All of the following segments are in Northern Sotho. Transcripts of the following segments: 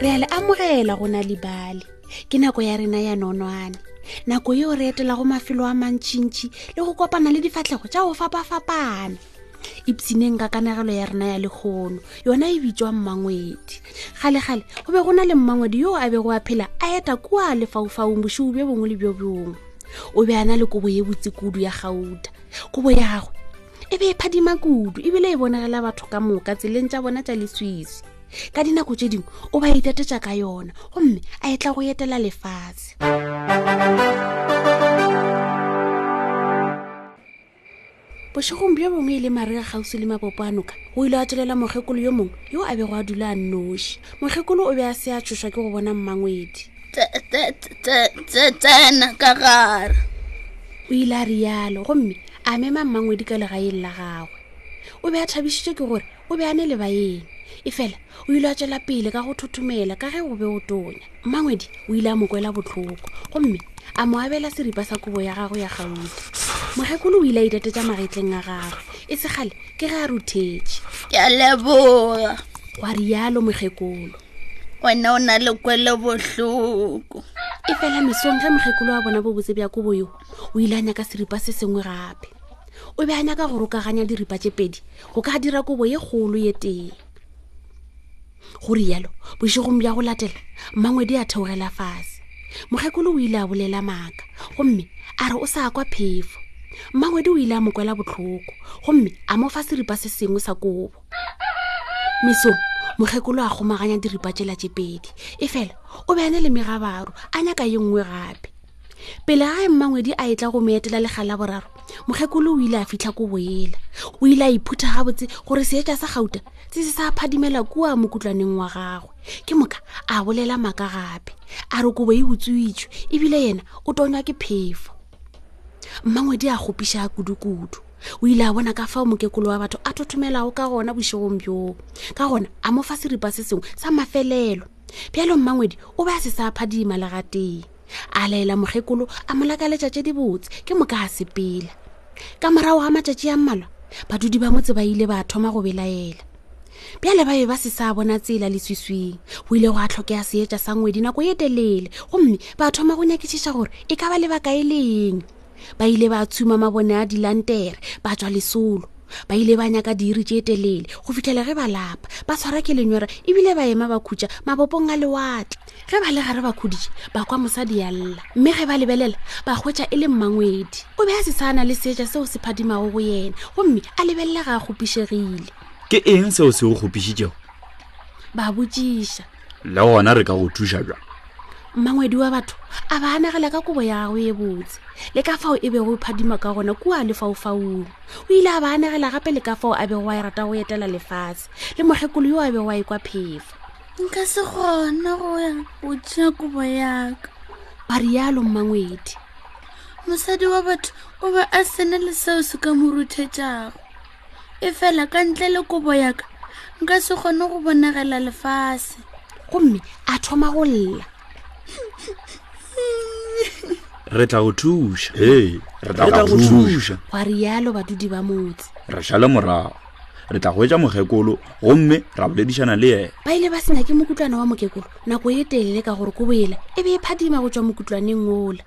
re a le amogela go na libale ke nako ya rena ya nonwane nako yeo re etelago mafelo a mantšintši le go kopana le difatlhego tša go fapafapana ipsineng ka kanagelo ya rena ya lekgono yona e bitswa mmangwedi kgale-kgale go be go na le mmangwedi yoo a bego a phela a eta kua lefaufaung bošuu bjo bongwe le bjo bongwe o be a na le kobo ye botse kudu ya gauta kobo ya gagwe e be e phadima kudu ebile e bonagela batho ka moka tseleng tša bona tša leswisi ka dinako tše dingwe o ba itatetša ka yona gomme a etla go etela lefatshe bošegong bjo bongwe e le mare ga gausi le mapopo a noka o ile a tswelela mokgekolo yo mongwe yo a bego a dula a nnoši mokgekolo o be a se a tshošwa ke go bona mmangwedi tsena ka gare o ile a rialo gomme a mema mmangwedi ka legaeng la gagwe o be a thabišitšwe ke gore o be a ne le baeng e fela o ile a tswela pele ka go thothomela ka ge go be o tonya mmangwedi o ile a mo kwela botlhoko gomme a mo abela seripa sa kobo ya gago ya gauta mokgekolo o ile a itatetsa magetleng a gagwe e segale ke ge a ruthetše ke a leboga gwa rialo mokgekolo wena o na le kwele bohloko e fela mesong ge mokgekolo wa bona bobotse bja kobo yo o ile a nyaka seripa se sengwe gape o be a nyaka go rokaganya diripa tše pedi go ka dira kobo ye kgolo ye tee go rialo bošegong bja go latela mmangwedi a theogela fase mokgekolo o ile a bolela maaka gomme a re o sa kwa phefo mmangwedi o ile a mokwela botlhoko gomme a mo fa seripa se sengwe sa kobo mesong mokgekolo a kgomaganya diripa tšela tše pedi e fela o be a ne le megabaro a nyaka ye nngwe gape pele a mmangwedi a etla go mo etela lega la boraro mokgekolo o ile a fitlha ko boela o ile a iphutha gabotse gore seetša sa gauta se se sa phadimela kua mokutlwaneng wa gagwe ke moka a bolela maka gape a re kobo e utswitswe ebile yena o tonywa ke phefo mmangwedi a gopiša kudukudu o ile a bona ka fao mokekolo wa batho a thothomelago ka gona bošegong bjoo ka gona a mo fa seripa se sengwe sa mafelelo bjalo mmangwedi o be a se sa phadima legateng a laela mokgekolo a mo lakaletša tše dibotse ke moka a sepela ka morago ga matšatši a mmalwa badudi ba motse ba ile ba thoma go belaela bjale ba be ba se sa bona tsela leswiswing go ile go a tlhokega seetša sa ngwedi nako ye telele gomme ba thoma go nyakišiša gore e ka ba lebaka e leng ba ile ba tshuma mabone a dilantere ba tswa lesolo ba ile ba nyaka diiri tše telele go fitlhela ge ba lapa ba tshwara ke lenywera ebile ba ema ba khutša mabopong a lewatle ge ba le gare ba khuditše ba kwa mosadi ya lla mme ge ba lebelela ba hwetša e le mmangwedi o be a se sana le seetša seo se phadimago go yena gomme a lebelela ga a kgopišegile ke eng seo se o kgopišitšego ba botšiša le gona re ka go thuša jang mmangwedi wa batho a ba anagela ka kobo ya gagwe e botse le ka fao e bego e phadima ka gona kua lefaufaung o ile a ba anagela gape le ka fao a bego wa e rata go etela lefatshe le mokgekolo yo a bego wa e kwa phefa nka se gona go ya go tšea kobo yaka ba rialo mmangwedi mosadi wa batho o be a sene le seo se ka mo ruthetšago e fela ka ntle le kobo yaka nka se kgone go bonagela lefase gomme a thoma go lla re tla go thuša ee re tla go thuša gwa rialo badudi ba motse re šale morago re tla hwetša mokgekolo gomme ra boledišana le yena ba ile ba senya ke mokutlwana wa mokekolo nako ye telele ka gore ko boela e be e phadima go tšwa mokutlwaneng ola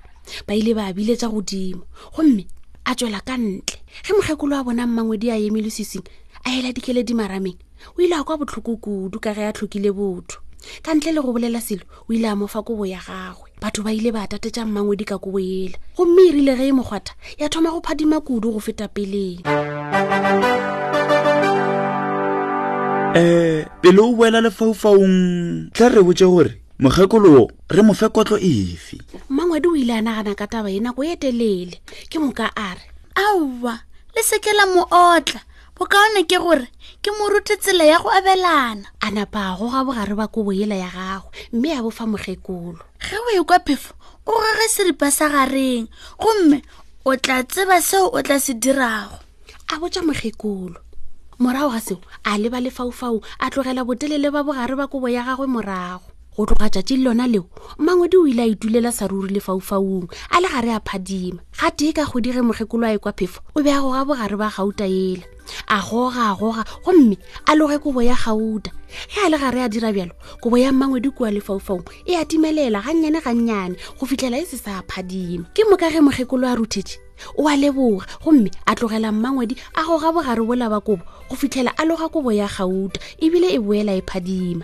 ba ile ba biletša godimo gomme a tswela ka ntle ge mokgekolo wa bonang mangwedi a eme leswising a ela dikeledi marameng o ile a kwa botlhoko kudu ka ge a tlhokile botho ka ntle le go bolela selo o ile a mo fa kobo ya gagwe batho ba ile ba tatetša mmangwedi ka kobo ela gomme e rile ge e mokgwatha ya thoma go phadima kudu go feta peleng um pele o boela lefaufaung tla re botse gore mokgekolowo re mofe kotlo efe mmangwedi o ile a nagana ka taba e nako e telele ke moka a re aowa le sekela mootla bokaone ke gore ke mo rute tsela ya go abelana a napa go ga bogare ba kobo yela ya gagwe mme a bofa mokgekolo ge o e kwa phefo o gage seripa sa gareng gomme o tla tseba seo o tla se dirago a botša mokgekolo morago ga seo a leba lefaufau a tlogela botelele ba bogare ba kobo ya gagwe morago go tloga tšatši le lona leo mmangwedi o ile a itulela sa ruri lefaufaung a le gare a phadima ga tee ka kgodi ge mokgekolo a ekwa phefo o be a goga bogare ba gauta ela a goga a goga gomme a loge kobo ya gauta ge a le gare a dira bjalo kobo ya mmangwedi kua lefaufaung e a timelela gannyane gannyane go fitlhela e se sa phadima ke moka ge mokgekolo a ruthetše o a leboga gomme a tlogela mmangwedi a goga bogare bola ba kobo go fitlhela a loga kobo ya gauta ebile e boela e phadima